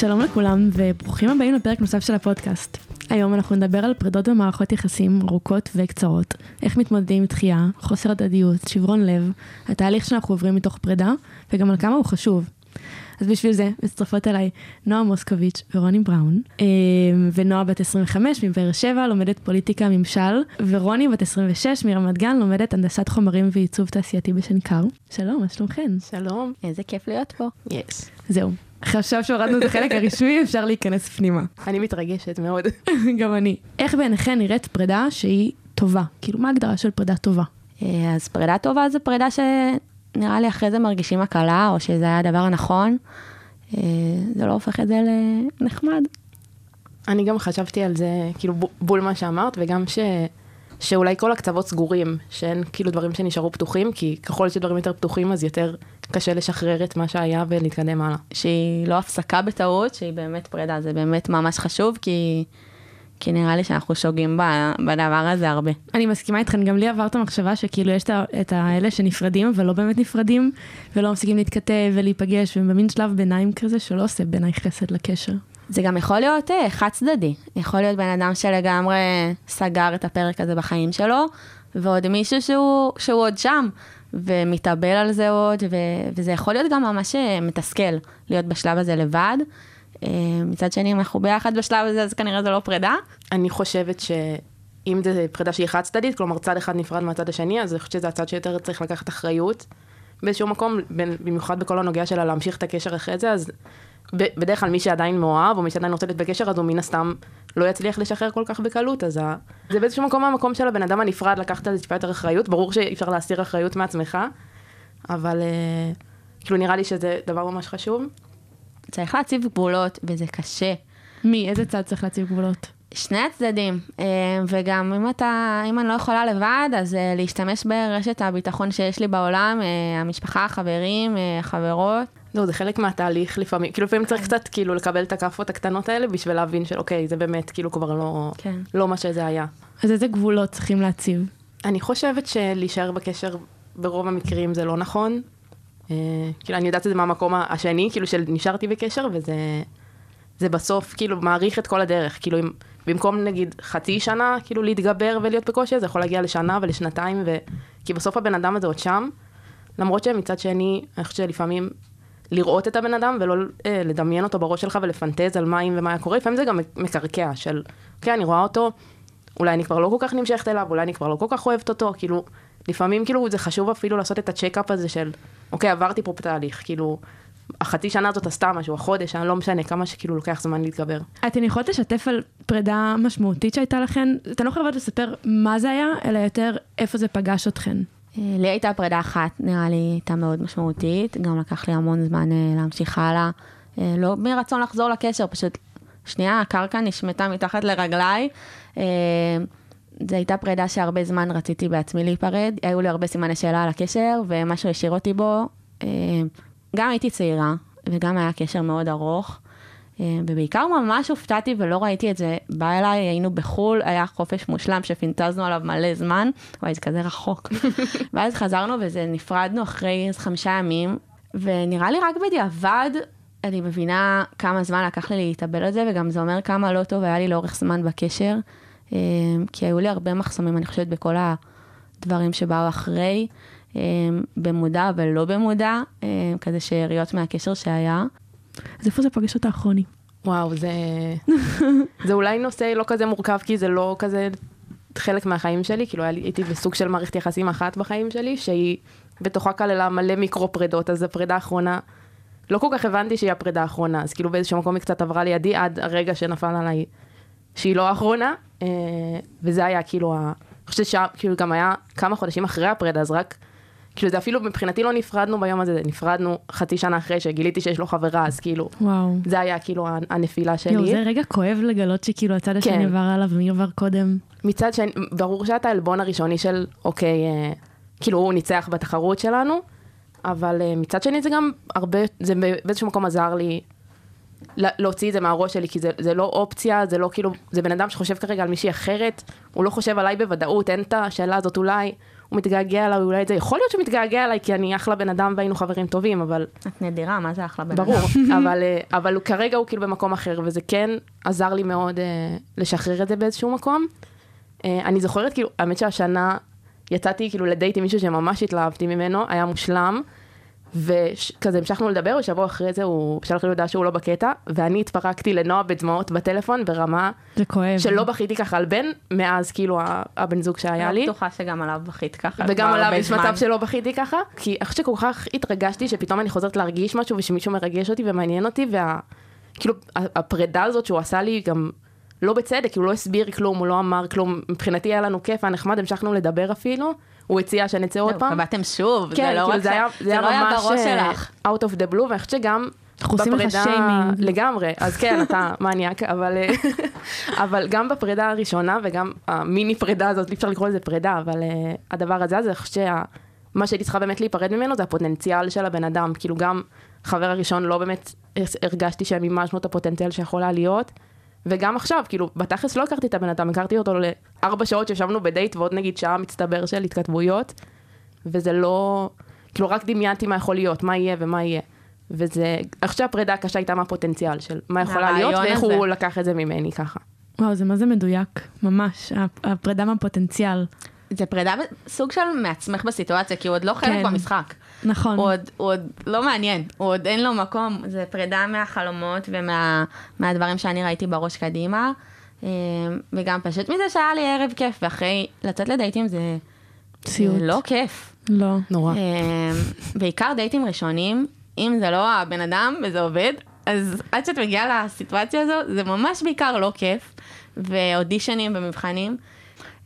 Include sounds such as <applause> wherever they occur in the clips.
שלום לכולם וברוכים הבאים לפרק נוסף של הפודקאסט. היום אנחנו נדבר על פרידות במערכות יחסים ארוכות וקצרות, איך מתמודדים עם דחייה, חוסר הדדיות, שברון לב, התהליך שאנחנו עוברים מתוך פרידה, וגם על כמה הוא חשוב. אז בשביל זה מצטרפות אליי נועה מוסקוביץ' ורוני בראון, אה, ונועה בת 25 מבאר שבע, לומדת פוליטיקה ממשל, ורוני בת 26 מרמת גן, לומדת הנדסת חומרים ועיצוב תעשייתי בשנקר. שלום, מה שלומכן? שלום. איזה כיף להיות פה. יס. זהו. עכשיו שהורדנו את החלק הרשמי, אפשר להיכנס פנימה. אני מתרגשת מאוד. <laughs> גם אני. איך בעיניכן נראית פרידה שהיא טובה? כאילו, מה ההגדרה של פרידה טובה? אה, אז פרידה טובה זה פרידה שנראה לי אחרי זה מרגישים הקלה, או שזה היה הדבר הנכון. אה, זה לא הופך את זה לנחמד. אני גם חשבתי על זה, כאילו בול מה שאמרת, וגם ש... שאולי כל הקצוות סגורים, שאין כאילו דברים שנשארו פתוחים, כי ככל שדברים יותר פתוחים אז יותר קשה לשחרר את מה שהיה ולהתקדם הלאה. שהיא לא הפסקה בטעות, שהיא באמת פרידה, זה באמת ממש חשוב, כי, כי נראה לי שאנחנו שוגים ב- בדבר הזה הרבה. אני מסכימה איתכן, גם לי עבר את המחשבה שכאילו יש את האלה שנפרדים, אבל לא באמת נפרדים, ולא מפסיקים להתכתב ולהיפגש, ובמין שלב ביניים כזה שלא עושה בעיניי חסד לקשר. זה גם יכול להיות אה, חד צדדי. יכול להיות בן אדם שלגמרי סגר את הפרק הזה בחיים שלו, ועוד מישהו שהוא, שהוא עוד שם, ומתאבל על זה עוד, ו, וזה יכול להיות גם ממש אה, מתסכל להיות בשלב הזה לבד. אה, מצד שני, אם אנחנו ביחד בשלב הזה, אז כנראה זה לא פרידה. אני חושבת שאם זה פרידה שהיא חד צדדית, כלומר צד אחד נפרד מהצד השני, אז אני חושבת שזה הצד שיותר צריך לקחת אחריות באיזשהו מקום, במיוחד בכל הנוגע שלה להמשיך את הקשר אחרי זה, אז בדרך כלל מי שעדיין מאוהב, או מי שעדיין רוצה להיות בקשר, אז הוא מן הסתם לא יצליח לשחרר כל כך בקלות, אז ה... זה באיזשהו מקום מהמקום של הבן אדם הנפרד לקחת על זה טיפה יותר אחריות, ברור שאי אפשר להסיר אחריות מעצמך, אבל אה, כאילו נראה לי שזה דבר ממש חשוב. צריך להציב גבולות, וזה קשה. מי? איזה צד צריך להציב גבולות? שני הצדדים, אה, וגם אם אתה, אם אני לא יכולה לבד, אז אה, להשתמש ברשת הביטחון שיש לי בעולם, אה, המשפחה, החברים, החברות. זהו, זה חלק מהתהליך לפעמים, כאילו לפעמים צריך קצת כאילו לקבל את הכאפות הקטנות האלה בשביל להבין של אוקיי, זה באמת כאילו כבר לא, כן. לא מה שזה היה. אז איזה גבולות צריכים להציב? אני חושבת שלהישאר בקשר ברוב המקרים זה לא נכון. אה, כאילו אני יודעת את זה מהמקום השני, כאילו של נשארתי בקשר וזה זה בסוף כאילו מעריך את כל הדרך, כאילו אם במקום נגיד חצי שנה כאילו להתגבר ולהיות בקושי, זה יכול להגיע לשנה ולשנתיים, ו... כי בסוף הבן אדם הזה עוד שם, למרות שמצד שני, אני חושבת שלפעמים לראות את הבן אדם ולא אה, לדמיין אותו בראש שלך ולפנטז על מה אם ומה היה קורה, לפעמים זה גם מקרקע של, אוקיי, אני רואה אותו, אולי אני כבר לא כל כך נמשכת אליו, אולי אני כבר לא כל כך אוהבת אותו, כאילו, לפעמים כאילו זה חשוב אפילו לעשות את הצ'קאפ הזה של, אוקיי, עברתי פה תהליך, כאילו, החצי שנה הזאת עשתה משהו, החודש, אני לא משנה, כמה שכאילו לוקח זמן להתגבר. אתן יכולות לשתף על פרידה משמעותית שהייתה לכן? אתן לא חייבות לספר מה זה היה, אלא יותר איפה זה פגש אתכן. אה, לי הייתה פרידה אחת, נראה לי הייתה מאוד משמעותית, גם לקח לי המון זמן אה, להמשיך הלאה. אה, לא מרצון לחזור לקשר, פשוט שנייה, הקרקע נשמטה מתחת לרגליי. זו הייתה פרידה שהרבה זמן רציתי בעצמי להיפרד, היו לי הרבה סימני שאלה על הקשר, ומשהו השאיר אותי בו. גם הייתי צעירה, וגם היה קשר מאוד ארוך. אה, ובעיקר ממש הופתעתי ולא ראיתי את זה. בא אליי, היינו בחו"ל, היה חופש מושלם שפינטזנו עליו מלא זמן, וואי, זה כזה רחוק. <laughs> ואז חזרנו וזה, נפרדנו אחרי איזה חמישה ימים, ונראה לי רק בדיעבד, אני מבינה כמה זמן לקח לי להתאבל על זה, וגם זה אומר כמה לא טוב היה לי לאורך זמן בקשר, אה, כי היו לי הרבה מחסומים, אני חושבת, בכל הדברים שבאו אחרי, במודע ולא במודע, אה, כזה שאריות מהקשר שהיה. אז איפה זה פגש אותך, רוני? וואו, זה... <laughs> זה אולי נושא לא כזה מורכב, כי זה לא כזה חלק מהחיים שלי, כאילו הייתי בסוג של מערכת יחסים אחת בחיים שלי, שהיא בתוכה כללה מלא מיקרו פרידות, אז הפרידה האחרונה, לא כל כך הבנתי שהיא הפרידה האחרונה, אז כאילו באיזשהו מקום היא קצת עברה לידי עד הרגע שנפל עליי שהיא לא האחרונה, אה, וזה היה כאילו, ה... אני חושבת שכאילו גם היה כמה חודשים אחרי הפרידה, אז רק, כאילו זה אפילו מבחינתי לא נפרדנו ביום הזה, נפרדנו חצי שנה אחרי שגיליתי שיש לו חברה, אז כאילו, וואו. זה היה כאילו הנפילה שלי. יואו, זה רגע כואב לגלות שכאילו הצד השני כן. עבר עליו ומי עבר קודם. מצד שני, ברור שאתה העלבון הראשוני של, אוקיי, אה, כאילו הוא ניצח בתחרות שלנו, אבל אה, מצד שני זה גם הרבה, זה באיזשהו מקום עזר לי לה- להוציא את זה מהראש שלי, כי זה, זה לא אופציה, זה לא כאילו, זה בן אדם שחושב כרגע על מישהי אחרת, הוא לא חושב עליי בוודאות, אין את השאלה הזאת אולי, הוא מתגעגע אליי, אולי את זה, יכול להיות שהוא מתגעגע אליי כי אני אחלה בן אדם והיינו חברים טובים, אבל את נדירה, מה זה אחלה בן אדם? ברור, <laughs> אבל, אה, אבל הוא- כרגע הוא כאילו במקום אחר, וזה כן עזר לי מאוד אה, לשחרר את זה באיזשהו מקום. אה, אני זוכרת, כאילו, האמת שהשנה יצאתי כאילו לדייט עם מישהו שממש התלהבתי ממנו, היה מושלם, וכזה המשכנו לדבר, ושבוע אחרי זה הוא שלח לי הודעה שהוא לא בקטע, ואני התפרקתי לנועה בדמעות בטלפון ברמה זה כואב. שלא בכיתי ככה על בן, מאז כאילו הבן זוג שהיה לי. אני לא בטוחה שגם עליו בכית ככה. וגם עליו יש. מצב שלא בכיתי ככה, כי אני חושבת שכל כך התרגשתי שפתאום אני חוזרת להרגיש משהו ושמישהו מרגש אותי ומעניין אותי, וה... כאילו הפרידה הזאת שהוא עשה לי גם לא בצדק, כי הוא לא הסביר כלום, הוא לא אמר כלום, מבחינתי היה לנו כיף, היה נחמד, המשכנו לדבר אפילו, הוא הציע שנצא עוד זהו, פעם. קבעתם שוב, כן, זה לא כאילו רק זה זה לא היה בראש אה, שלך. out of the blue, ואני חושבת שגם אנחנו עושים לך שיימינג. לגמרי, אז כן, אתה <laughs> מניאק, אבל, אה, <laughs> אבל גם בפרידה הראשונה וגם המיני פרידה הזאת, אי אפשר לקרוא לזה פרידה, אבל אה, הדבר הזה, אז אני חושבת שמה שהייתי צריכה באמת להיפרד ממנו זה הפוטנציאל של הבן אדם, כאילו גם חבר הראשון לא באמת הרגשתי שמימשנו את הפוטנציאל שיכול היה להיות. וגם עכשיו, כאילו, בתכלס לא הכרתי את הבן אדם, הכרתי אותו לארבע שעות שישבנו בדייט ועוד נגיד שעה מצטבר של התכתבויות, וזה לא, כאילו רק דמיינתי מה יכול להיות, מה יהיה ומה יהיה. וזה, חושבת שהפרידה הקשה הייתה מהפוטנציאל של מה יכולה להיות ואיך הזה. הוא לקח את זה ממני ככה. וואו, זה מה זה מדויק, ממש, הפ- הפרידה מהפוטנציאל. זה פרידה סוג של מעצמך בסיטואציה, כי הוא עוד לא חלק כן. במשחק. נכון. הוא עוד, הוא עוד לא מעניין, הוא עוד אין לו מקום, זה פרידה מהחלומות ומהדברים שאני ראיתי בראש קדימה. אה, וגם פשוט מזה שהיה לי ערב כיף, ואחרי לצאת לדייטים זה, זה סיוט. לא כיף. לא. נורא. אה, בעיקר דייטים ראשונים, אם זה לא הבן אדם וזה עובד, אז עד שאת מגיעה לסיטואציה הזו, זה ממש בעיקר לא כיף, ואודישנים ומבחנים.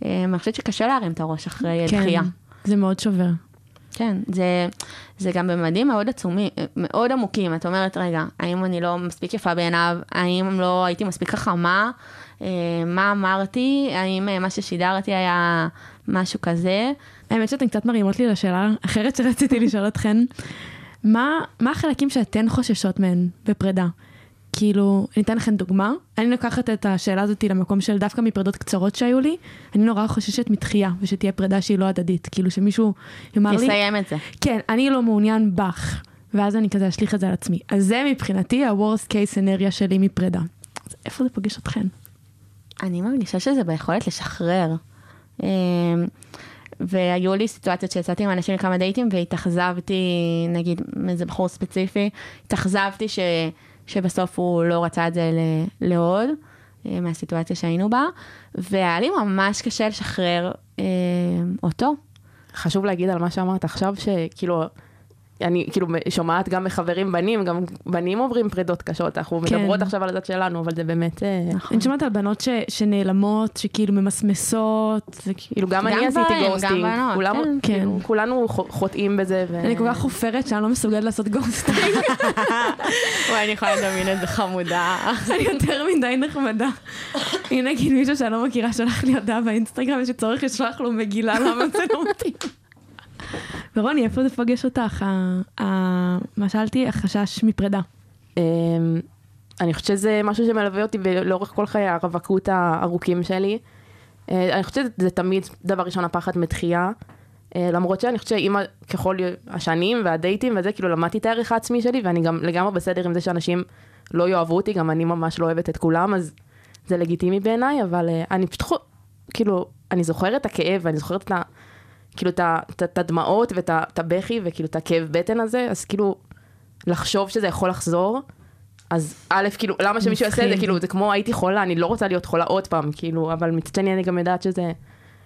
אה, אני חושבת שקשה להרים את הראש אחרי כן, דחייה. זה מאוד שובר. כן, זה, זה גם בממדים מאוד עצומים, מאוד עמוקים. את אומרת, רגע, האם אני לא מספיק יפה בעיניו? האם לא הייתי מספיק חכמה? אה, מה אמרתי? האם אה, מה ששידרתי היה משהו כזה? האמת שאתן קצת מרימות לי לשאלה אחרת שרציתי לשאול אתכן. מה, מה החלקים שאתן חוששות מהן בפרידה? כאילו, אני אתן לכם דוגמה. אני לוקחת את השאלה הזאת למקום של דווקא מפרידות קצרות שהיו לי, אני נורא חוששת מתחייה, ושתהיה פרידה שהיא לא הדדית. כאילו שמישהו יאמר לי, יסיים את זה. כן, אני לא מעוניין בך, ואז אני כזה אשליך את זה על עצמי. אז זה מבחינתי ה-Worst case scenario שלי מפרידה. אז איפה זה פוגש אתכן? אני מרגישה שזה ביכולת לשחרר. אה, והיו לי סיטואציות שיצאתי עם אנשים לכמה דייטים והתאכזבתי, נגיד מאיזה בחור ספציפי, התאכזבתי ש, שבסוף הוא לא רצה את זה לעוד, אה, מהסיטואציה שהיינו בה, והיה לי ממש קשה לשחרר אה, אותו. חשוב להגיד על מה שאמרת עכשיו, שכאילו, אני כאילו שומעת גם מחברים בנים, גם בנים עוברים פרידות קשות, אנחנו כן. מדברות עכשיו על הצד שלנו, אבל זה באמת, אה, נכון. אני שומעת על בנות ש, שנעלמות, שכאילו ממסמסות, זה כאילו... כאילו גם גם אני עשיתי גברים, גם ghosting, בנות, כולם- כן. כאילו, כן. כולנו חוטאים בזה. ו- אני כל כך חופרת שאני לא מסוגלת לעשות ghosting, <laughs> וואי, אני יכולה לדמיין איזה חמודה. אני יותר מדי נחמדה. אם נגיד מישהו שאני לא מכירה שלח לי הודעה באינסטגרם, יש לי צורך לשלוח לו מגילה למה זה לא מתאים. ורוני, איפה זה פוגש אותך? ה- ה- מה שאלתי? החשש מפרידה. אמ, אני חושבת שזה משהו שמלווה אותי לאורך כל חיי הרווקות הארוכים שלי. אה, אני חושבת שזה תמיד דבר ראשון הפחד מתחייה. אה, למרות שאני חושבת שעם ככל השנים והדייטים וזה, כאילו למדתי את הערך העצמי שלי, ואני גם לגמרי בסדר עם זה שאנשים לא יאהבו אותי, גם אני ממש לא אוהבת את כולם, אז זה לגיטימי בעיניי, אבל אה, אני פשוט, כאילו, אני זוכרת את הכאב, ואני זוכרת את ה... כאילו את הדמעות ואת הבכי וכאילו את הכאב בטן הזה, אז כאילו לחשוב שזה יכול לחזור, אז א', כאילו, למה שמישהו יעשה את זה? כאילו, זה כמו הייתי חולה, אני לא רוצה להיות חולה עוד פעם, כאילו, אבל מצד שני אני גם יודעת שזה,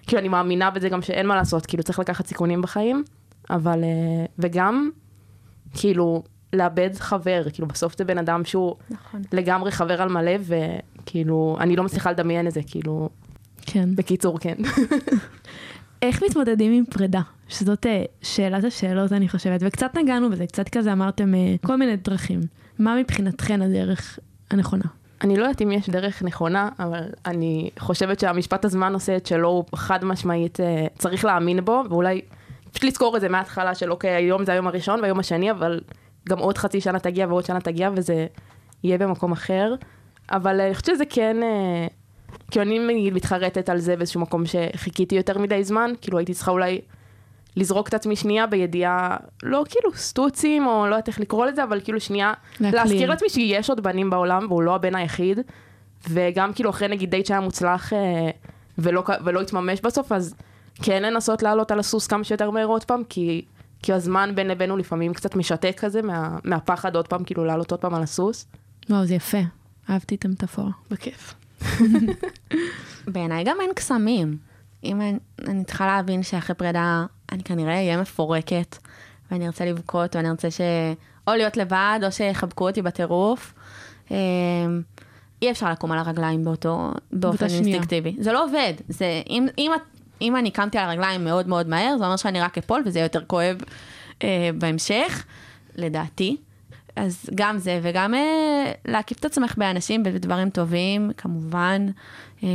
כאילו, אני מאמינה בזה גם שאין מה לעשות, כאילו, צריך לקחת סיכונים בחיים, אבל, אה, וגם, כאילו, לאבד חבר, כאילו, בסוף זה בן אדם שהוא נכון. לגמרי חבר על מלא, וכאילו, אני לא מצליחה לדמיין את זה, כאילו, כן. בקיצור, כן. <laughs> איך מתמודדים עם פרידה? שזאת אה, שאלת השאלות, אני חושבת, וקצת נגענו בזה, קצת כזה אמרתם אה, כל מיני דרכים. מה מבחינתכן הדרך הנכונה? אני לא יודעת אם יש דרך נכונה, אבל אני חושבת שהמשפט הזמן עושה את שלו, הוא חד משמעית אה, צריך להאמין בו, ואולי פשוט לזכור את זה מההתחלה של אוקיי, היום זה היום הראשון והיום השני, אבל גם עוד חצי שנה תגיע ועוד שנה תגיע, וזה יהיה במקום אחר. אבל אני חושבת שזה כן, כאילו אני נגיד מתחרטת על זה באיזשהו מקום שחיכיתי יותר מדי זמן, כאילו הייתי צריכה אולי לזרוק את עצמי שנייה בידיעה, לא כאילו סטוצים, או לא יודעת איך לקרוא לזה, אבל כאילו שנייה, להקליל. להזכיר לעצמי שיש עוד בנים בעולם, והוא לא הבן היחיד, וגם כאילו אחרי נגיד דייט שהיה מוצלח אה, ולא, ולא התממש בסוף, אז כן לנסות לעלות על הסוס כמה שיותר מהר עוד פעם, כי, כי הזמן בין לבינו לפעמים קצת משתק כזה, מה, מהפחד עוד פעם, כאילו לעלות עוד פעם על הסוס. וואו, זה יפה. אהבתי את המטאפורה. בכיף. <laughs> בעיניי גם אין קסמים. אם אני, אני צריכה להבין שאחרי פרידה אני כנראה אהיה מפורקת, ואני ארצה לבכות, ואני ארצה ש... או להיות לבד, או שיחבקו אותי בטירוף. אמ, אי אפשר לקום על הרגליים באותו, באופן. אינסטינקטיבי. זה לא עובד. זה, אם, אם, אם אני קמתי על הרגליים מאוד מאוד מהר, זה אומר שאני רק אפול, וזה יהיה יותר כואב אה, בהמשך, לדעתי. אז גם זה, וגם אה, להקיף את עצמך באנשים ובדברים טובים, כמובן, אה,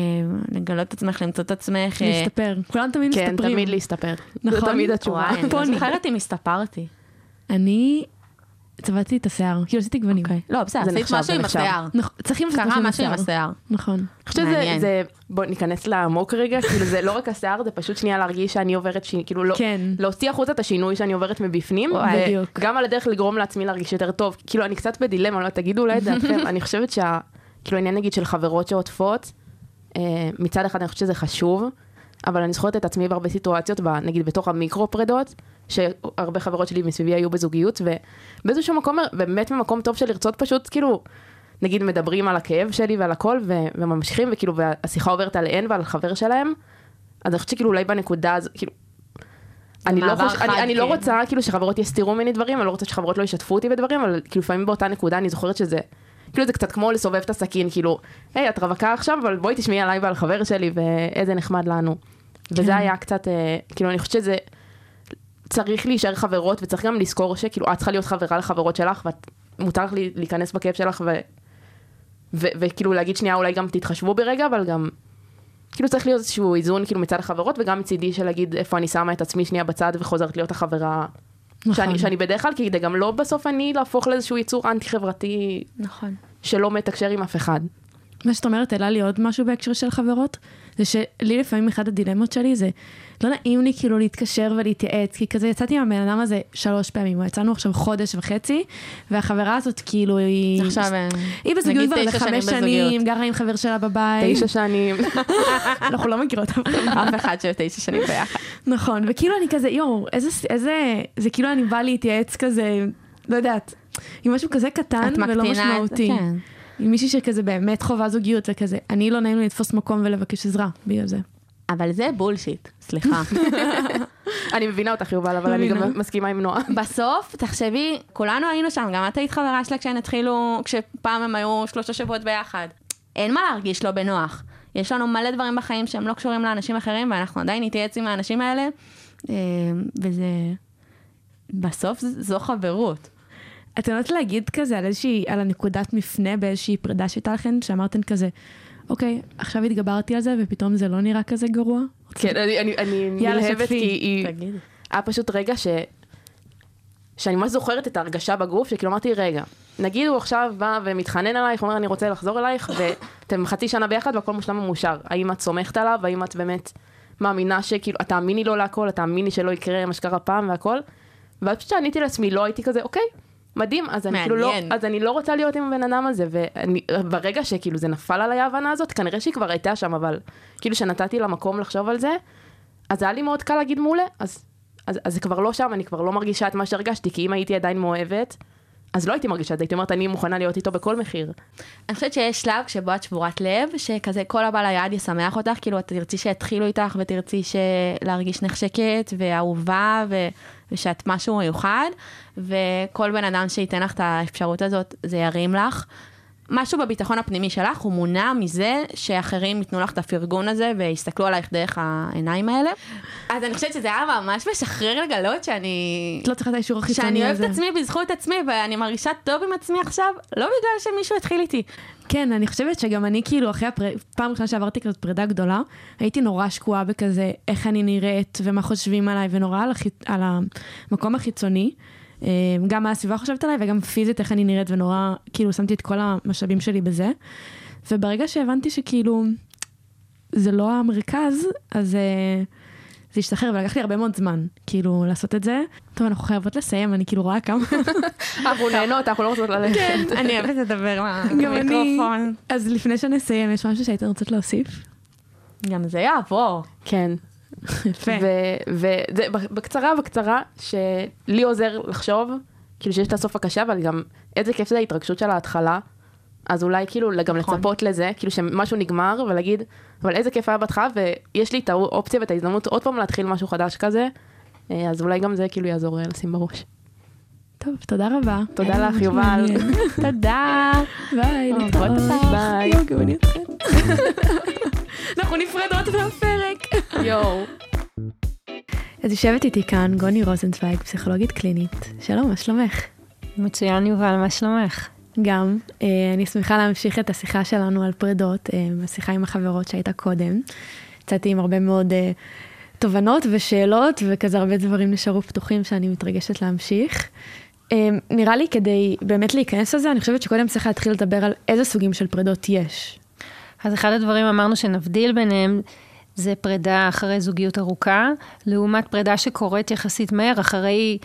לגלות את עצמך, למצוא את עצמך. אה, להסתפר. כולם תמיד כן, מסתפרים. תמיד להסתפר. נכון. זה תמיד התשובה. וואי, אני לא פוני. זוכרת אם הסתפרתי. אני צבעתי את השיער, כאילו עשיתי גוונים. לא, בסדר, זה עשית משהו עם. השיער. נכון, צריכים לעשות קרה משהו עם השיער. נכון. אני חושבת שזה. זה, בוא ניכנס לעמוק רגע, כאילו זה לא רק השיער, זה פשוט שנייה להרגיש שאני עוברת, ש... כאילו לא, כן. להוציא החוצה את השינוי שאני עוברת מבפנים, בדיוק. וגם על הדרך לגרום לעצמי להרגיש יותר טוב, כאילו אני קצת בדילמה, לא תגידו אולי את דעתכם, <laughs> אני חושבת שה... כאילו העניין נגיד של חברות שעוטפות, אה, מצד אחד אני חושבת שזה חשוב, אבל אני זוכרת את עצמי בהרבה סיטואציות, נגיד בתוך המיקרו פרדות, שהרבה חברות שלי מסביבי היו בזוגיות, ובאיזשהו מקום, באמת ממקום טוב של לרצות פשוט, כאילו, נגיד מדברים על הכאב שלי ועל הכל, ו- וממשיכים, וכאילו, והשיחה עוברת עליהן ועל החבר שלהם, אז אני חושבת שכאילו אולי בנקודה הזו, כאילו, אני לא, חוש... אני, אני לא כן. רוצה כאילו שחברות יסתירו ממני דברים, אני לא רוצה שחברות לא ישתפו אותי בדברים, אבל כאילו לפעמים באותה נקודה אני זוכרת שזה, כאילו זה קצת כמו לסובב את הסכין, כאילו, היי, את רווקה עכשיו, אבל בואי תשמעי עליי ועל חבר שלי, ואיזה נחמד לנו. כן. וזה היה קצת, אה, כאילו אני חושבת שזה צריך להישאר חברות, וצריך גם לזכור שכאילו את צריכה להיות חברה לחברות שלך, ומותר לך להיכנס בכיף שלך, ו... ו- וכאילו להגיד שנייה אולי גם תתחשבו ברגע, אבל גם כאילו צריך להיות איזשהו איזון כאילו מצד החברות וגם מצידי של להגיד איפה אני שמה את עצמי שנייה בצד וחוזרת להיות החברה נכון. שאני, שאני בדרך כלל, כי זה גם לא בסוף אני להפוך לאיזשהו יצור אנטי חברתי נכון. שלא מתקשר עם אף אחד. מה שאת אומרת העלה לי עוד משהו בהקשר של חברות, זה שלי לפעמים אחד הדילמות שלי זה, לא נעים לי כאילו להתקשר ולהתייעץ, כי כזה יצאתי עם הבן אדם הזה שלוש פעמים, או יצאנו עכשיו חודש וחצי, והחברה הזאת כאילו היא... עכשיו, היא בזוגיות כבר איזה תשע חמש שנים. גרה עם חבר שלה בבית. תשע שנים. <laughs> אנחנו לא מכירות. אף אחד של תשע שנים ביחד. נכון, וכאילו אני כזה, יואו, איזה, זה כאילו אני באה להתייעץ כזה, לא יודעת, עם משהו כזה קטן ולא מקטינה את- משמעותי. כן. עם מישהי שכזה באמת חובה זוגיות וכזה, אני לא נעים לי לתפוס מקום ולבקש עזרה בגלל זה. אבל זה בולשיט, סליחה. <laughs> אני מבינה אותך יובל, אבל אני מבינה. גם מסכימה עם נועה. <laughs> בסוף, תחשבי, כולנו היינו שם, גם את היית חברה שלה כשהן התחילו, כשפעם הם היו שלושה שבועות ביחד. אין מה להרגיש לא בנוח. יש לנו מלא דברים בחיים שהם לא קשורים לאנשים אחרים, ואנחנו עדיין נתייעץ עם האנשים האלה, אה, וזה... בסוף זו חברות. את יודעת להגיד כזה על איזושהי, על הנקודת מפנה באיזושהי פרידה שהייתה לכן, שאמרתן כזה, אוקיי, עכשיו התגברתי על זה ופתאום זה לא נראה כזה גרוע? כן, אני, אני, אני נלהבת. כי היא... תגידי. היה פשוט רגע ש... שאני ממש זוכרת את ההרגשה בגוף, שכאילו אמרתי, רגע, נגיד הוא עכשיו בא ומתחנן עלייך, אומר אני רוצה לחזור אלייך, <laughs> ואתם חצי שנה ביחד והכל מושלם ומאושר. האם את סומכת עליו, האם את באמת מאמינה שכאילו, את תאמיני לו להכל, את תאמיני שלא יקרה מה שקרה פעם והכל. ואז פשוט שעניתי לעצמי, לא הייתי כזה, אוקיי, מדהים, אז אני כאילו לא. אז אני לא רוצה להיות עם הבן אדם הזה, וברגע שכאילו זה נפל עליי ההבנה הזאת, כנראה שהיא כבר הייתה שם, אבל כאילו שנתתי לה מקום לחשוב על זה, אז היה לי מאוד קל להגיד מעולה, אז, אז, אז זה כבר לא שם, אני כבר לא מרגישה את מה שהרגשתי, כי אם הייתי עדיין מאוהבת, אז לא הייתי מרגישה את זה, הייתי אומרת, אני מוכנה להיות איתו בכל מחיר. אני חושבת שיש שלב שבו את שבורת לב, שכזה כל הבא ליד ישמח אותך, כאילו את תרצי שיתחילו איתך ותרצי. להרגיש נחשקת ואהובה ו... ושאת משהו מיוחד, וכל בן אדם שייתן לך את האפשרות הזאת, זה ירים לך. משהו בביטחון הפנימי שלך הוא מונע מזה שאחרים ייתנו לך את הפרגון הזה ויסתכלו עלייך דרך העיניים האלה. אז אני חושבת שזה היה ממש משחרר לגלות שאני... את לא צריכה את האישור החיצוני שאני הזה. אוהבת את עצמי בזכות עצמי ואני מרגישה טוב עם עצמי עכשיו, לא בגלל שמישהו התחיל איתי. כן, אני חושבת שגם אני כאילו אחרי הפר... פעם ראשונה שעברתי כזאת פרידה גדולה, הייתי נורא שקועה בכזה איך אני נראית ומה חושבים עליי, ונורא על, החיצ... על המקום החיצוני. אה, גם מה הסביבה חושבת עליי וגם פיזית איך אני נראית, ונורא כאילו שמתי את כל המשאבים שלי בזה. וברגע שהבנתי שכאילו זה לא המרכז, אז אה, זה השתחרר ולקח לי הרבה מאוד זמן, כאילו, לעשות את זה. טוב, אנחנו חייבות לסיים, אני כאילו רואה כמה... <laughs> אנחנו נהנות, אנחנו לא רוצות ללכת. כן, <laughs> אני אוהבת לדבר גם אני. למיקרופון. אז לפני שנסיים, יש משהו שהיית רוצות להוסיף? גם זה יעבור. כן. יפה. וזה בקצרה, בקצרה, שלי עוזר לחשוב, כאילו שיש את הסוף הקשה, אבל גם איזה כיף זה ההתרגשות של ההתחלה. אז אולי כאילו גם נכון. לצפות לזה, כאילו שמשהו נגמר, ולהגיד, אבל איזה כיף היה בהתחלה, ויש לי את האופציה ואת ההזדמנות עוד פעם להתחיל משהו חדש כזה, אה, אז אולי גם זה כאילו יעזור אה, לשים בראש. טוב, תודה רבה. תודה היה לך, יובל. <laughs> תודה. ביי. אותך. ביי. <laughs> אנחנו נפרדות מהפרק. יואו. אז יושבת איתי כאן גוני רוזנצוויג, פסיכולוגית קלינית. שלום, מה שלומך? מצוין יובל, מה שלומך? גם, אה, אני שמחה להמשיך את השיחה שלנו על פרידות, אה, השיחה עם החברות שהייתה קודם. יצאתי עם הרבה מאוד אה, תובנות ושאלות, וכזה הרבה דברים נשארו פתוחים שאני מתרגשת להמשיך. אה, נראה לי כדי באמת להיכנס לזה, אני חושבת שקודם צריך להתחיל לדבר על איזה סוגים של פרידות יש. אז אחד הדברים אמרנו שנבדיל ביניהם זה פרידה אחרי זוגיות ארוכה, לעומת פרידה שקורית יחסית מהר אחרי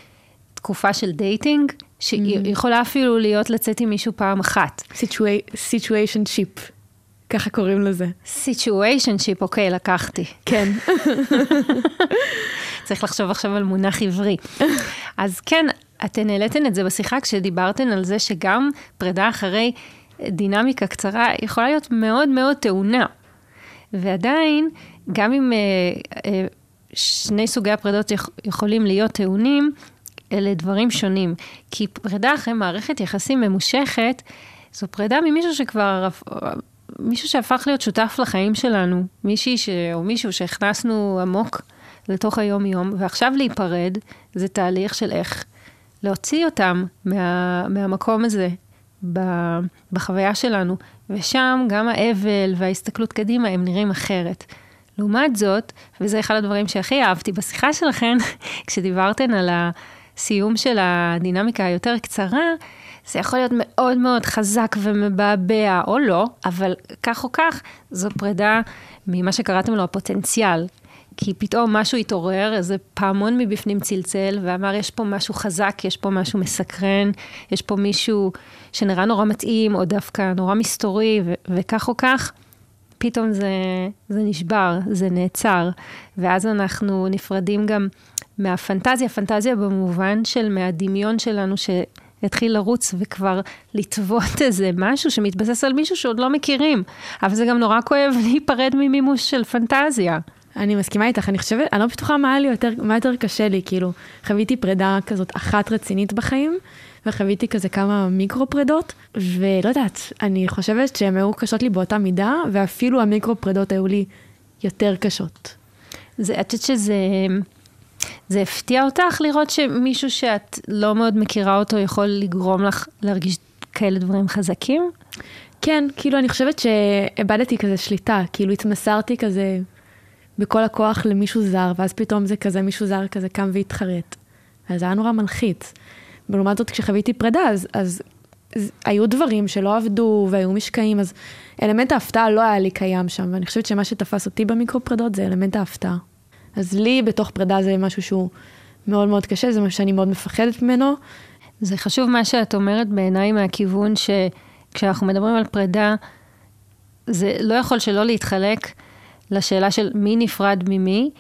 תקופה של dating, שהיא יכולה אפילו להיות לצאת עם מישהו פעם אחת. situationship, ככה קוראים לזה. situationship, אוקיי, לקחתי. כן. <laughs> צריך לחשוב עכשיו על מונח עברי. אז כן, אתן העליתן את זה בשיחה כשדיברתן על זה שגם פרידה אחרי דינמיקה קצרה יכולה להיות מאוד מאוד טעונה. ועדיין, גם אם אה, אה, שני סוגי הפרידות יכ- יכולים להיות טעונים, אלה דברים שונים. כי פרידה אחרי מערכת יחסים ממושכת, זו פרידה ממישהו שכבר, מישהו שהפך להיות שותף לחיים שלנו, מישהי ש, או מישהו שהכנסנו עמוק לתוך היום-יום, ועכשיו להיפרד, זה תהליך של איך להוציא אותם מה, מהמקום הזה בחוויה שלנו, ושם גם האבל וההסתכלות קדימה הם נראים אחרת. לעומת זאת, וזה אחד הדברים שהכי אהבתי בשיחה שלכן, <laughs> כשדיברתן על הסיום של הדינמיקה היותר קצרה, זה יכול להיות מאוד מאוד חזק ומבעבע, או לא, אבל כך או כך, זו פרידה ממה שקראתם לו הפוטנציאל. כי פתאום משהו התעורר, איזה פעמון מבפנים צלצל, ואמר, יש פה משהו חזק, יש פה משהו מסקרן, יש פה מישהו שנראה נורא מתאים, או דווקא נורא מסתורי, ו- וכך או כך, פתאום זה, זה נשבר, זה נעצר, ואז אנחנו נפרדים גם מהפנטזיה, פנטזיה במובן של מהדמיון שלנו שהתחיל לרוץ וכבר לטוות <laughs> איזה משהו שמתבסס על מישהו שעוד לא מכירים, אבל זה גם נורא כואב <laughs> להיפרד ממימוש של פנטזיה. אני מסכימה איתך, אני חושבת, אני לא בטוחה מה היה לי יותר, מה יותר קשה לי, כאילו, חוויתי פרידה כזאת אחת רצינית בחיים, וחוויתי כזה כמה מיקרו פרידות, ולא יודעת, אני חושבת שהן היו קשות לי באותה מידה, ואפילו המיקרו פרידות היו לי יותר קשות. זה, את יודעת שזה... זה הפתיע אותך לראות שמישהו שאת לא מאוד מכירה אותו יכול לגרום לך להרגיש כאלה דברים חזקים? כן, כאילו, אני חושבת שאיבדתי כזה שליטה, כאילו התמסרתי כזה בכל הכוח למישהו זר, ואז פתאום זה כזה, מישהו זר כזה קם והתחרט. אז זה היה נורא מלחיץ. ולעומת זאת, כשחוויתי פרידה, אז, אז, אז היו דברים שלא עבדו והיו משקעים, אז אלמנט ההפתעה לא היה לי קיים שם, ואני חושבת שמה שתפס אותי במיקרו פרידות זה אלמנט ההפתעה. אז לי בתוך פרידה זה משהו שהוא מאוד מאוד קשה, זה משהו שאני מאוד מפחדת ממנו. זה חשוב מה שאת אומרת בעיניי מהכיוון שכשאנחנו מדברים על פרידה, זה לא יכול שלא להתחלק לשאלה של מי נפרד ממי,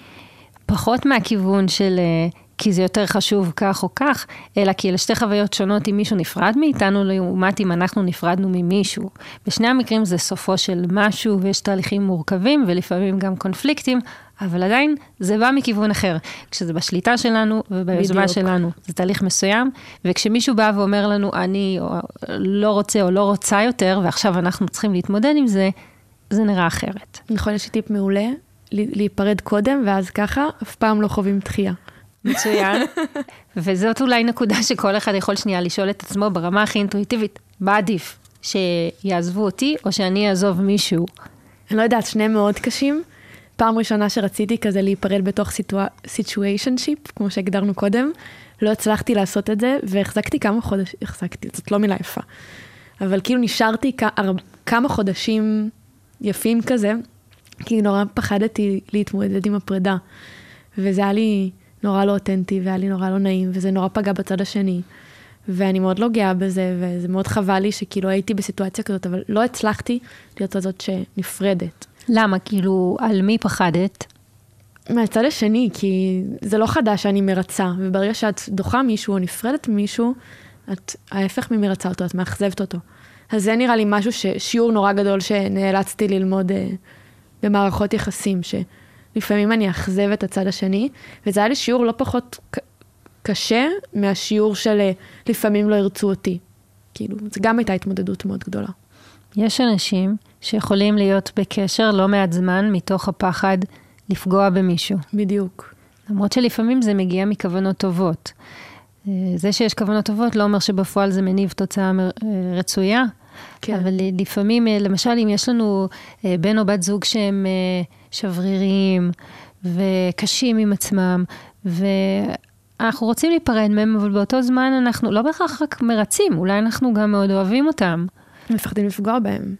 פחות מהכיוון של אה, כי זה יותר חשוב כך או כך, אלא כי אלה שתי חוויות שונות אם מישהו נפרד מאיתנו, לעומת אם אנחנו נפרדנו ממישהו. בשני המקרים זה סופו של משהו ויש תהליכים מורכבים ולפעמים גם קונפליקטים, אבל עדיין זה בא מכיוון אחר. כשזה בשליטה שלנו וביוזמה. שלנו, זה תהליך מסוים, וכשמישהו בא ואומר לנו, אני לא רוצה או לא רוצה יותר, ועכשיו אנחנו צריכים להתמודד עם זה, זה נראה אחרת. נכון, יש לי טיפ מעולה, להיפרד קודם, ואז ככה, אף פעם לא חווים דחייה. מצוין. <laughs> וזאת אולי נקודה שכל אחד יכול שנייה לשאול את עצמו ברמה הכי אינטואיטיבית, מה עדיף? שיעזבו אותי או שאני אעזוב מישהו? אני לא יודעת, שניהם מאוד קשים. פעם ראשונה שרציתי כזה להיפרד בתוך situationship, כמו שהגדרנו קודם, לא הצלחתי לעשות את זה, והחזקתי כמה חודשים, החזקתי, זאת לא מילה יפה, אבל כאילו נשארתי כ- כמה חודשים יפים כזה, כי נורא פחדתי להתמודד עם הפרידה. וזה היה לי נורא לא אותנטי, והיה לי נורא לא נעים, וזה נורא פגע בצד השני. ואני מאוד לא גאה בזה, וזה מאוד חבל לי שכאילו הייתי בסיטואציה כזאת, אבל לא הצלחתי להיות הזאת שנפרדת. למה? כאילו, על מי פחדת? מהצד השני, כי זה לא חדש שאני מרצה, וברגע שאת דוחה מישהו או נפרדת ממישהו, את ההפך ממרצה אותו, את מאכזבת אותו. אז זה נראה לי משהו, ש... שיעור נורא גדול שנאלצתי ללמוד אה, במערכות יחסים, שלפעמים אני אאכזב את הצד השני, וזה היה לי שיעור לא פחות ק... קשה מהשיעור של אה, לפעמים לא ירצו אותי. כאילו, זו גם הייתה התמודדות מאוד גדולה. יש אנשים שיכולים להיות בקשר לא מעט זמן מתוך הפחד לפגוע במישהו. בדיוק. למרות שלפעמים זה מגיע מכוונות טובות. אה, זה שיש כוונות טובות לא אומר שבפועל זה מניב תוצאה אה, רצויה, כן. אבל לפעמים, אה, למשל, אם יש לנו אה, בן או בת זוג שהם אה, שבריריים וקשים עם עצמם, ואנחנו רוצים להיפרד מהם, אבל באותו זמן אנחנו לא בהכרח רק מרצים, אולי אנחנו גם מאוד אוהבים אותם. מפחדים לפגוע בהם.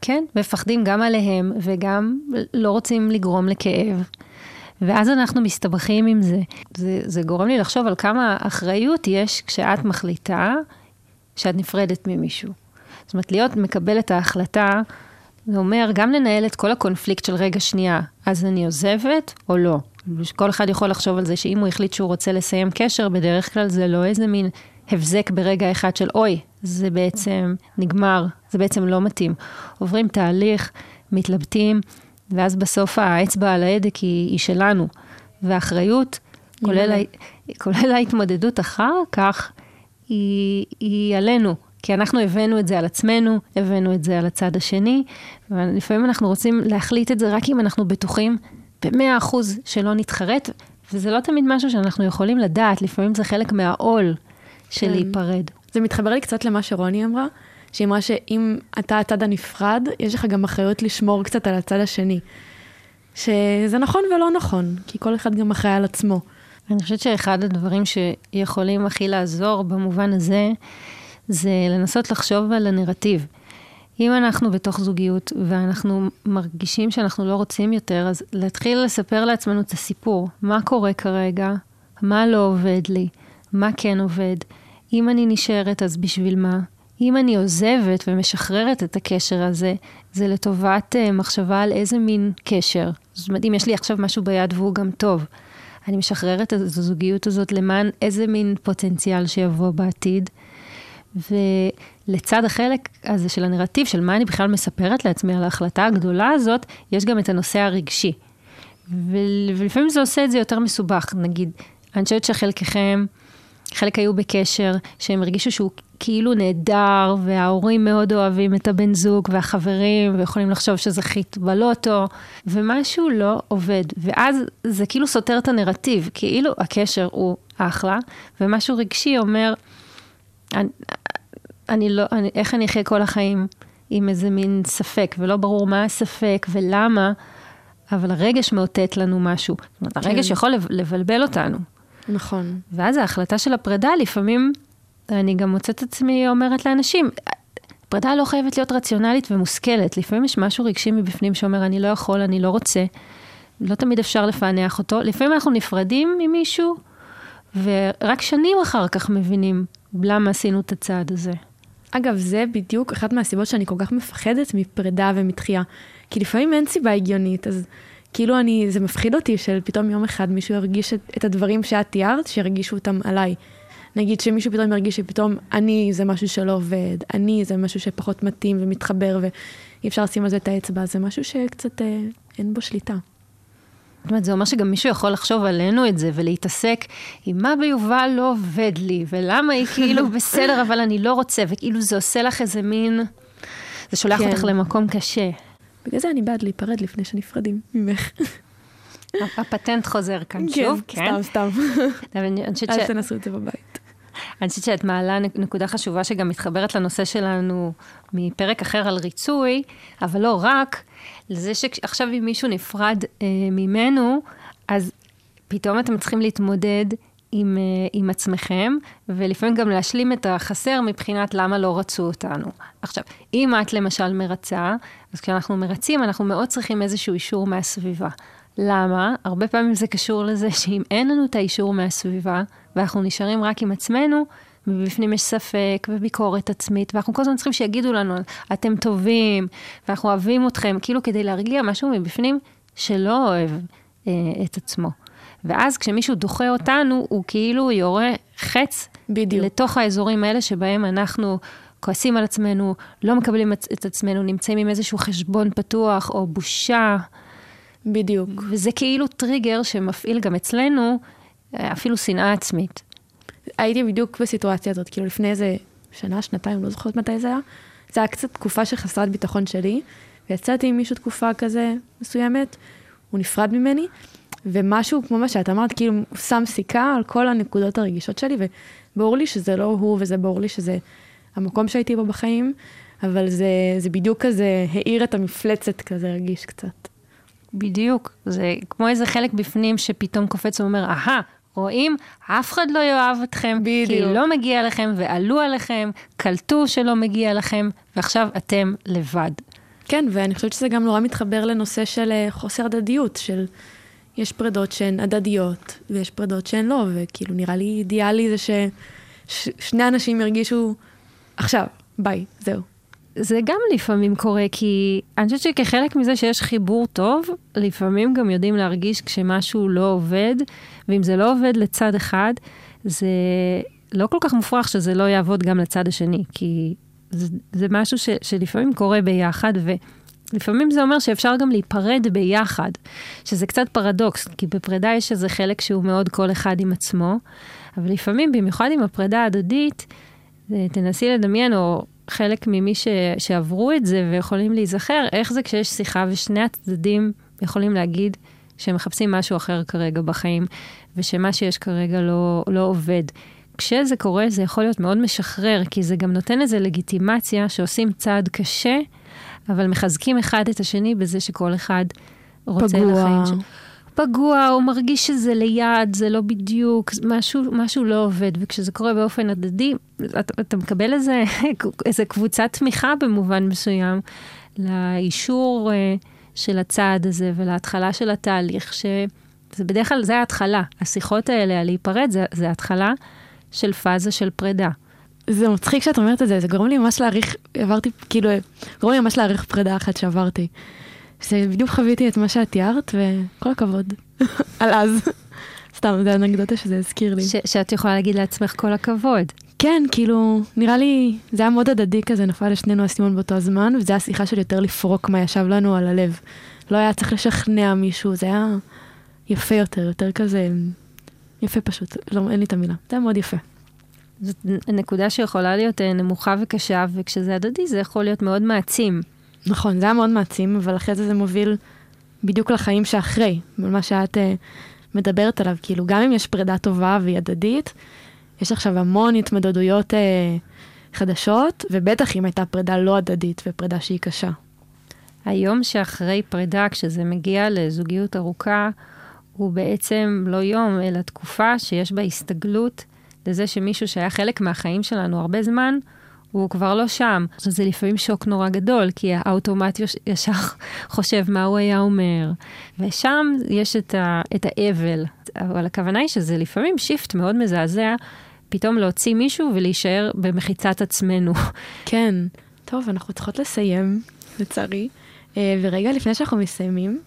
כן, מפחדים גם עליהם וגם לא רוצים לגרום לכאב. ואז אנחנו מסתבכים עם זה. זה. זה גורם לי לחשוב על כמה אחריות יש כשאת מחליטה שאת נפרדת ממישהו. זאת אומרת, להיות מקבל את ההחלטה, זה אומר גם לנהל את כל הקונפליקט של רגע שנייה, אז אני עוזבת או לא. כל אחד יכול לחשוב על זה שאם הוא החליט שהוא רוצה לסיים קשר, בדרך כלל זה לא איזה מין הבזק ברגע אחד של אוי, זה בעצם נגמר, זה בעצם לא מתאים. עוברים תהליך, מתלבטים, ואז בסוף האצבע על ההדק היא, היא שלנו. והאחריות, כולל, ה, כולל ההתמודדות אחר כך, היא, היא עלינו. כי אנחנו הבאנו את זה על עצמנו, הבאנו את זה על הצד השני, ולפעמים אנחנו רוצים להחליט את זה רק אם אנחנו בטוחים במאה אחוז שלא נתחרט, וזה לא תמיד משהו שאנחנו יכולים לדעת, לפעמים זה חלק מהעול של כן. להיפרד. זה מתחבר לי קצת למה שרוני אמרה, שהיא אמרה שאם אתה הצד הנפרד, יש לך גם אחריות לשמור קצת על הצד השני. שזה נכון ולא נכון, כי כל אחד גם אחראי על עצמו. אני חושבת שאחד הדברים שיכולים הכי לעזור במובן הזה, זה לנסות לחשוב על הנרטיב. אם אנחנו בתוך זוגיות ואנחנו מרגישים שאנחנו לא רוצים יותר, אז להתחיל לספר לעצמנו את הסיפור. מה קורה כרגע? מה לא עובד לי? מה כן עובד? אם אני נשארת, אז בשביל מה? אם אני עוזבת ומשחררת את הקשר הזה, זה לטובת uh, מחשבה על איזה מין קשר. זאת אומרת, אם יש לי עכשיו משהו ביד והוא גם טוב, אני משחררת את הזוגיות הזאת למען איזה מין פוטנציאל שיבוא בעתיד. ולצד החלק הזה של הנרטיב, של מה אני בכלל מספרת לעצמי על ההחלטה הגדולה הזאת, יש גם את הנושא הרגשי. ולפעמים זה עושה את זה יותר מסובך. נגיד, אני חושבת שחלקכם, חלק היו בקשר, שהם הרגישו שהוא כאילו נהדר, וההורים מאוד אוהבים את הבן זוג, והחברים, ויכולים לחשוב שזה חיט בלוטו, ומשהו לא עובד. ואז זה כאילו סותר את הנרטיב, כאילו הקשר הוא אחלה, ומשהו רגשי אומר, אני, אני לא, אני, איך אני אחיה כל החיים עם איזה מין ספק, ולא ברור מה הספק ולמה, אבל הרגש מאותת לנו משהו. זאת אומרת, הרגש כן. יכול לבלבל אותנו. נכון. ואז ההחלטה של הפרידה, לפעמים אני גם מוצאת עצמי אומרת לאנשים, פרידה לא חייבת להיות רציונלית ומושכלת. לפעמים יש משהו רגשי מבפנים שאומר, אני לא יכול, אני לא רוצה. לא תמיד אפשר לפענח אותו. לפעמים אנחנו נפרדים ממישהו, ורק שנים אחר כך מבינים למה עשינו את הצעד הזה. אגב, זה בדיוק אחת מהסיבות שאני כל כך מפחדת מפרידה ומתחייה. כי לפעמים אין סיבה הגיונית, אז כאילו אני, זה מפחיד אותי של פתאום יום אחד מישהו ירגיש את, את הדברים שאת תיארת, שירגישו אותם עליי. נגיד שמישהו פתאום ירגיש שפתאום אני זה משהו שלא עובד, אני זה משהו שפחות מתאים ומתחבר ואי אפשר לשים על זה את האצבע, זה משהו שקצת אה, אין בו שליטה. זאת אומרת, זה אומר שגם מישהו יכול לחשוב עלינו את זה ולהתעסק עם מה ביובל לא עובד לי, ולמה היא כאילו <laughs> בסדר, אבל אני לא רוצה, וכאילו זה עושה לך איזה מין... זה שולח כן. אותך למקום קשה. בגלל זה אני בעד להיפרד לפני שנפרדים ממך. הפטנט חוזר כאן שוב, כן? סתם, סתם. אל תנסו את זה בבית. אני חושבת שאת מעלה נק- נקודה חשובה שגם מתחברת לנושא שלנו מפרק אחר על ריצוי, אבל לא רק, לזה שעכשיו אם מישהו נפרד אה, ממנו, אז פתאום אתם צריכים להתמודד עם, אה, עם עצמכם, ולפעמים גם להשלים את החסר מבחינת למה לא רצו אותנו. עכשיו, אם את למשל מרצה, אז כשאנחנו מרצים, אנחנו מאוד צריכים איזשהו אישור מהסביבה. למה? הרבה פעמים זה קשור לזה שאם אין לנו את האישור מהסביבה, ואנחנו נשארים רק עם עצמנו, ובפנים יש ספק וביקורת עצמית, ואנחנו כל הזמן צריכים שיגידו לנו, אתם טובים, ואנחנו אוהבים אתכם, כאילו כדי להרגיע משהו מבפנים שלא אוהב אה, את עצמו. ואז כשמישהו דוחה אותנו, הוא כאילו יורה חץ בדיוק. לתוך האזורים האלה שבהם אנחנו כועסים על עצמנו, לא מקבלים את עצמנו, נמצאים עם איזשהו חשבון פתוח או בושה. בדיוק. וזה כאילו טריגר שמפעיל גם אצלנו אה, אפילו שנאה עצמית. הייתי בדיוק בסיטואציה הזאת, כאילו לפני איזה שנה, שנתיים, לא זוכרת מתי זה היה. זה היה קצת תקופה של חסרת ביטחון שלי, ויצאתי עם מישהו תקופה כזה מסוימת, הוא נפרד ממני, ומשהו כמו מה שאת אמרת, כאילו הוא שם סיכה על כל הנקודות הרגישות שלי, וברור לי שזה לא הוא, וזה ברור לי שזה המקום שהייתי בו בחיים, אבל זה, זה בדיוק כזה האיר את המפלצת כזה, הרגיש קצת. בדיוק, זה כמו איזה חלק בפנים שפתאום קופץ ואומר, אהה, רואים? אף אחד לא יאהב אתכם, בדיוק. כי לא מגיע לכם ועלו עליכם, קלטו שלא מגיע לכם, ועכשיו אתם לבד. כן, ואני חושבת שזה גם נורא מתחבר לנושא של אה, חוסר הדדיות, של יש פרדות שהן הדדיות, ויש פרדות שהן לא, וכאילו נראה לי אידיאלי זה ששני אנשים ירגישו, עכשיו, ביי, זהו. זה גם לפעמים קורה, כי אני חושבת שכחלק מזה שיש חיבור טוב, לפעמים גם יודעים להרגיש כשמשהו לא עובד, ואם זה לא עובד לצד אחד, זה לא כל כך מופרך שזה לא יעבוד גם לצד השני, כי זה, זה משהו ש, שלפעמים קורה ביחד, ולפעמים זה אומר שאפשר גם להיפרד ביחד, שזה קצת פרדוקס, כי בפרידה יש איזה חלק שהוא מאוד כל אחד עם עצמו, אבל לפעמים, במיוחד עם הפרידה ההדדית, אה, תנסי לדמיין, או חלק ממי ש, שעברו את זה ויכולים להיזכר, איך זה כשיש שיחה ושני הצדדים יכולים להגיד שהם מחפשים משהו אחר כרגע בחיים, ושמה שיש כרגע לא, לא עובד. כשזה קורה זה יכול להיות מאוד משחרר, כי זה גם נותן איזו לגיטימציה שעושים צעד קשה, אבל מחזקים אחד את השני בזה שכל אחד רוצה פגוע. לחיים שלו. פגוע, הוא מרגיש שזה ליד, זה לא בדיוק, משהו, משהו לא עובד, וכשזה קורה באופן הדדי, אתה, אתה מקבל איזה, <laughs> איזה קבוצת תמיכה במובן מסוים לאישור uh, של הצעד הזה ולהתחלה של התהליך, שזה בדרך כלל, זה ההתחלה. השיחות האלה על להיפרד, זה, זה התחלה של פאזה של פרידה. זה מצחיק שאת אומרת את זה, זה גורם לי ממש להעריך, עברתי, כאילו, גורם לי ממש להעריך פרידה אחת שעברתי. זה בדיוק חוויתי את מה שאת תיארת, וכל הכבוד. <laughs> על אז. סתם, זה אנקדוטה שזה הזכיר לי. ש, שאת יכולה להגיד לעצמך כל הכבוד. כן, כאילו, נראה לי, זה היה מאוד הדדי כזה, נפל לשנינו האסימון באותו הזמן, וזה היה שיחה של יותר לפרוק מה ישב לנו על הלב. לא היה צריך לשכנע מישהו, זה היה יפה יותר, יותר כזה, יפה פשוט, לא, אין לי את המילה. זה היה מאוד יפה. זאת נקודה שיכולה להיות אה, נמוכה וקשה, וכשזה הדדי זה יכול להיות מאוד מעצים. נכון, זה היה מאוד מעצים, אבל אחרי זה זה מוביל בדיוק לחיים שאחרי, מה שאת uh, מדברת עליו. כאילו, גם אם יש פרידה טובה והיא הדדית, יש עכשיו המון התמודדויות uh, חדשות, ובטח אם הייתה פרידה לא הדדית ופרידה שהיא קשה. היום שאחרי פרידה, כשזה מגיע לזוגיות ארוכה, הוא בעצם לא יום, אלא תקופה שיש בה הסתגלות לזה שמישהו שהיה חלק מהחיים שלנו הרבה זמן, הוא כבר לא שם. זה לפעמים שוק נורא גדול, כי האוטומט ישר <laughs> חושב מה הוא היה אומר. ושם יש את, ה, את האבל. אבל הכוונה היא שזה לפעמים שיפט מאוד מזעזע, פתאום להוציא מישהו ולהישאר במחיצת עצמנו. <laughs> כן. טוב, אנחנו צריכות לסיים, לצערי. אה, ורגע לפני שאנחנו מסיימים,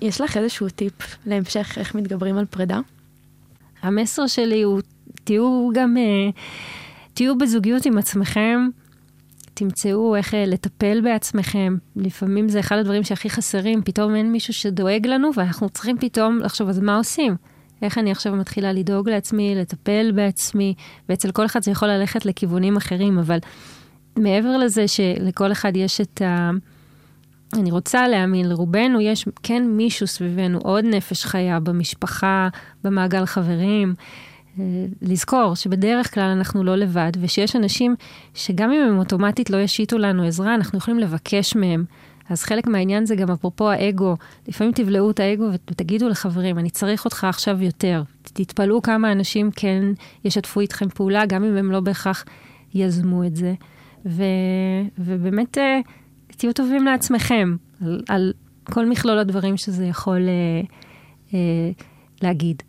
יש לך איזשהו טיפ להמשך איך מתגברים על פרידה? המסר שלי הוא, תהיו גם... Uh, תהיו בזוגיות עם עצמכם, תמצאו איך אה, לטפל בעצמכם. לפעמים זה אחד הדברים שהכי חסרים, פתאום אין מישהו שדואג לנו, ואנחנו צריכים פתאום לחשוב, אז מה עושים? איך אני עכשיו מתחילה לדאוג לעצמי, לטפל בעצמי, ואצל כל אחד זה יכול ללכת לכיוונים אחרים, אבל מעבר לזה שלכל אחד יש את ה... אני רוצה להאמין, לרובנו יש כן מישהו סביבנו, עוד נפש חיה במשפחה, במעגל חברים. אה, לזכור שבדרך כלל אנחנו לא לבד, ושיש אנשים שגם אם הם אוטומטית לא ישיתו לנו עזרה, אנחנו יכולים לבקש מהם. אז חלק מהעניין זה גם אפרופו האגו, לפעמים תבלעו את האגו ותגידו לחברים, אני צריך אותך עכשיו יותר. תתפלאו כמה אנשים כן ישתפו איתכם פעולה, גם אם הם לא בהכרח יזמו את זה. ו, ובאמת אה, תהיו טובים לעצמכם על, על כל מכלול הדברים שזה יכול אה, אה, להגיד.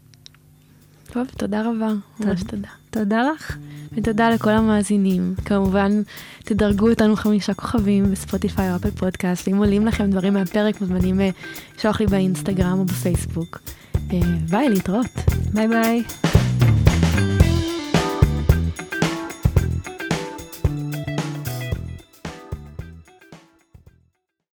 טוב, תודה רבה, ממש תודה. תודה לך. ותודה לכל המאזינים. כמובן, תדרגו אותנו חמישה כוכבים בספוטיפיי או אפל פודקאסט. אם עולים לכם דברים מהפרק, מוזמנים לשלוח לי באינסטגרם או בפייסבוק. ביי, להתראות. ביי ביי.